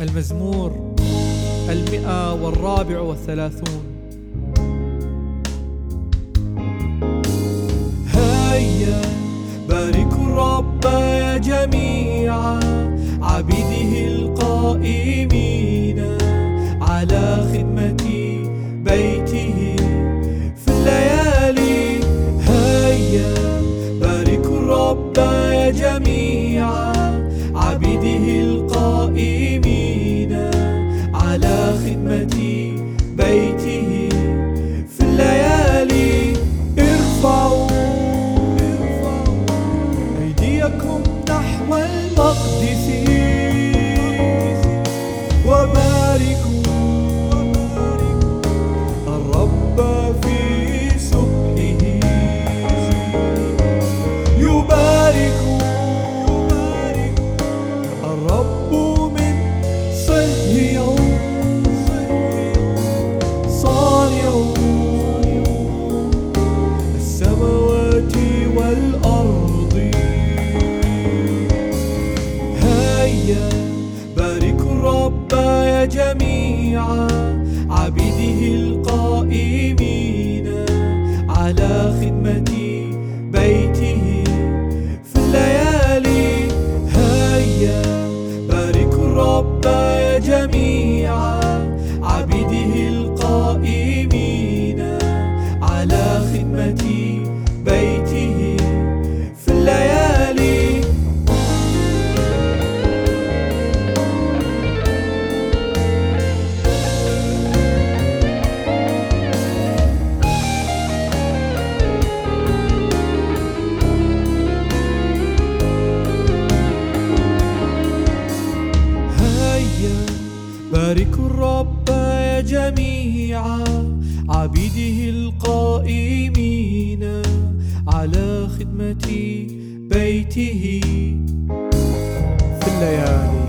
المزمور المئة والرابع والثلاثون. هيا باركوا الرب يا جميع عبيده القائمين على خدمة بيته في الليالي. هيا باركوا الرب يا جميع عبيده القائمين الرب يا جميع عبيده القائمين باركوا الرب يا جميع عبيده القائمين على خدمة بيته. في الليالي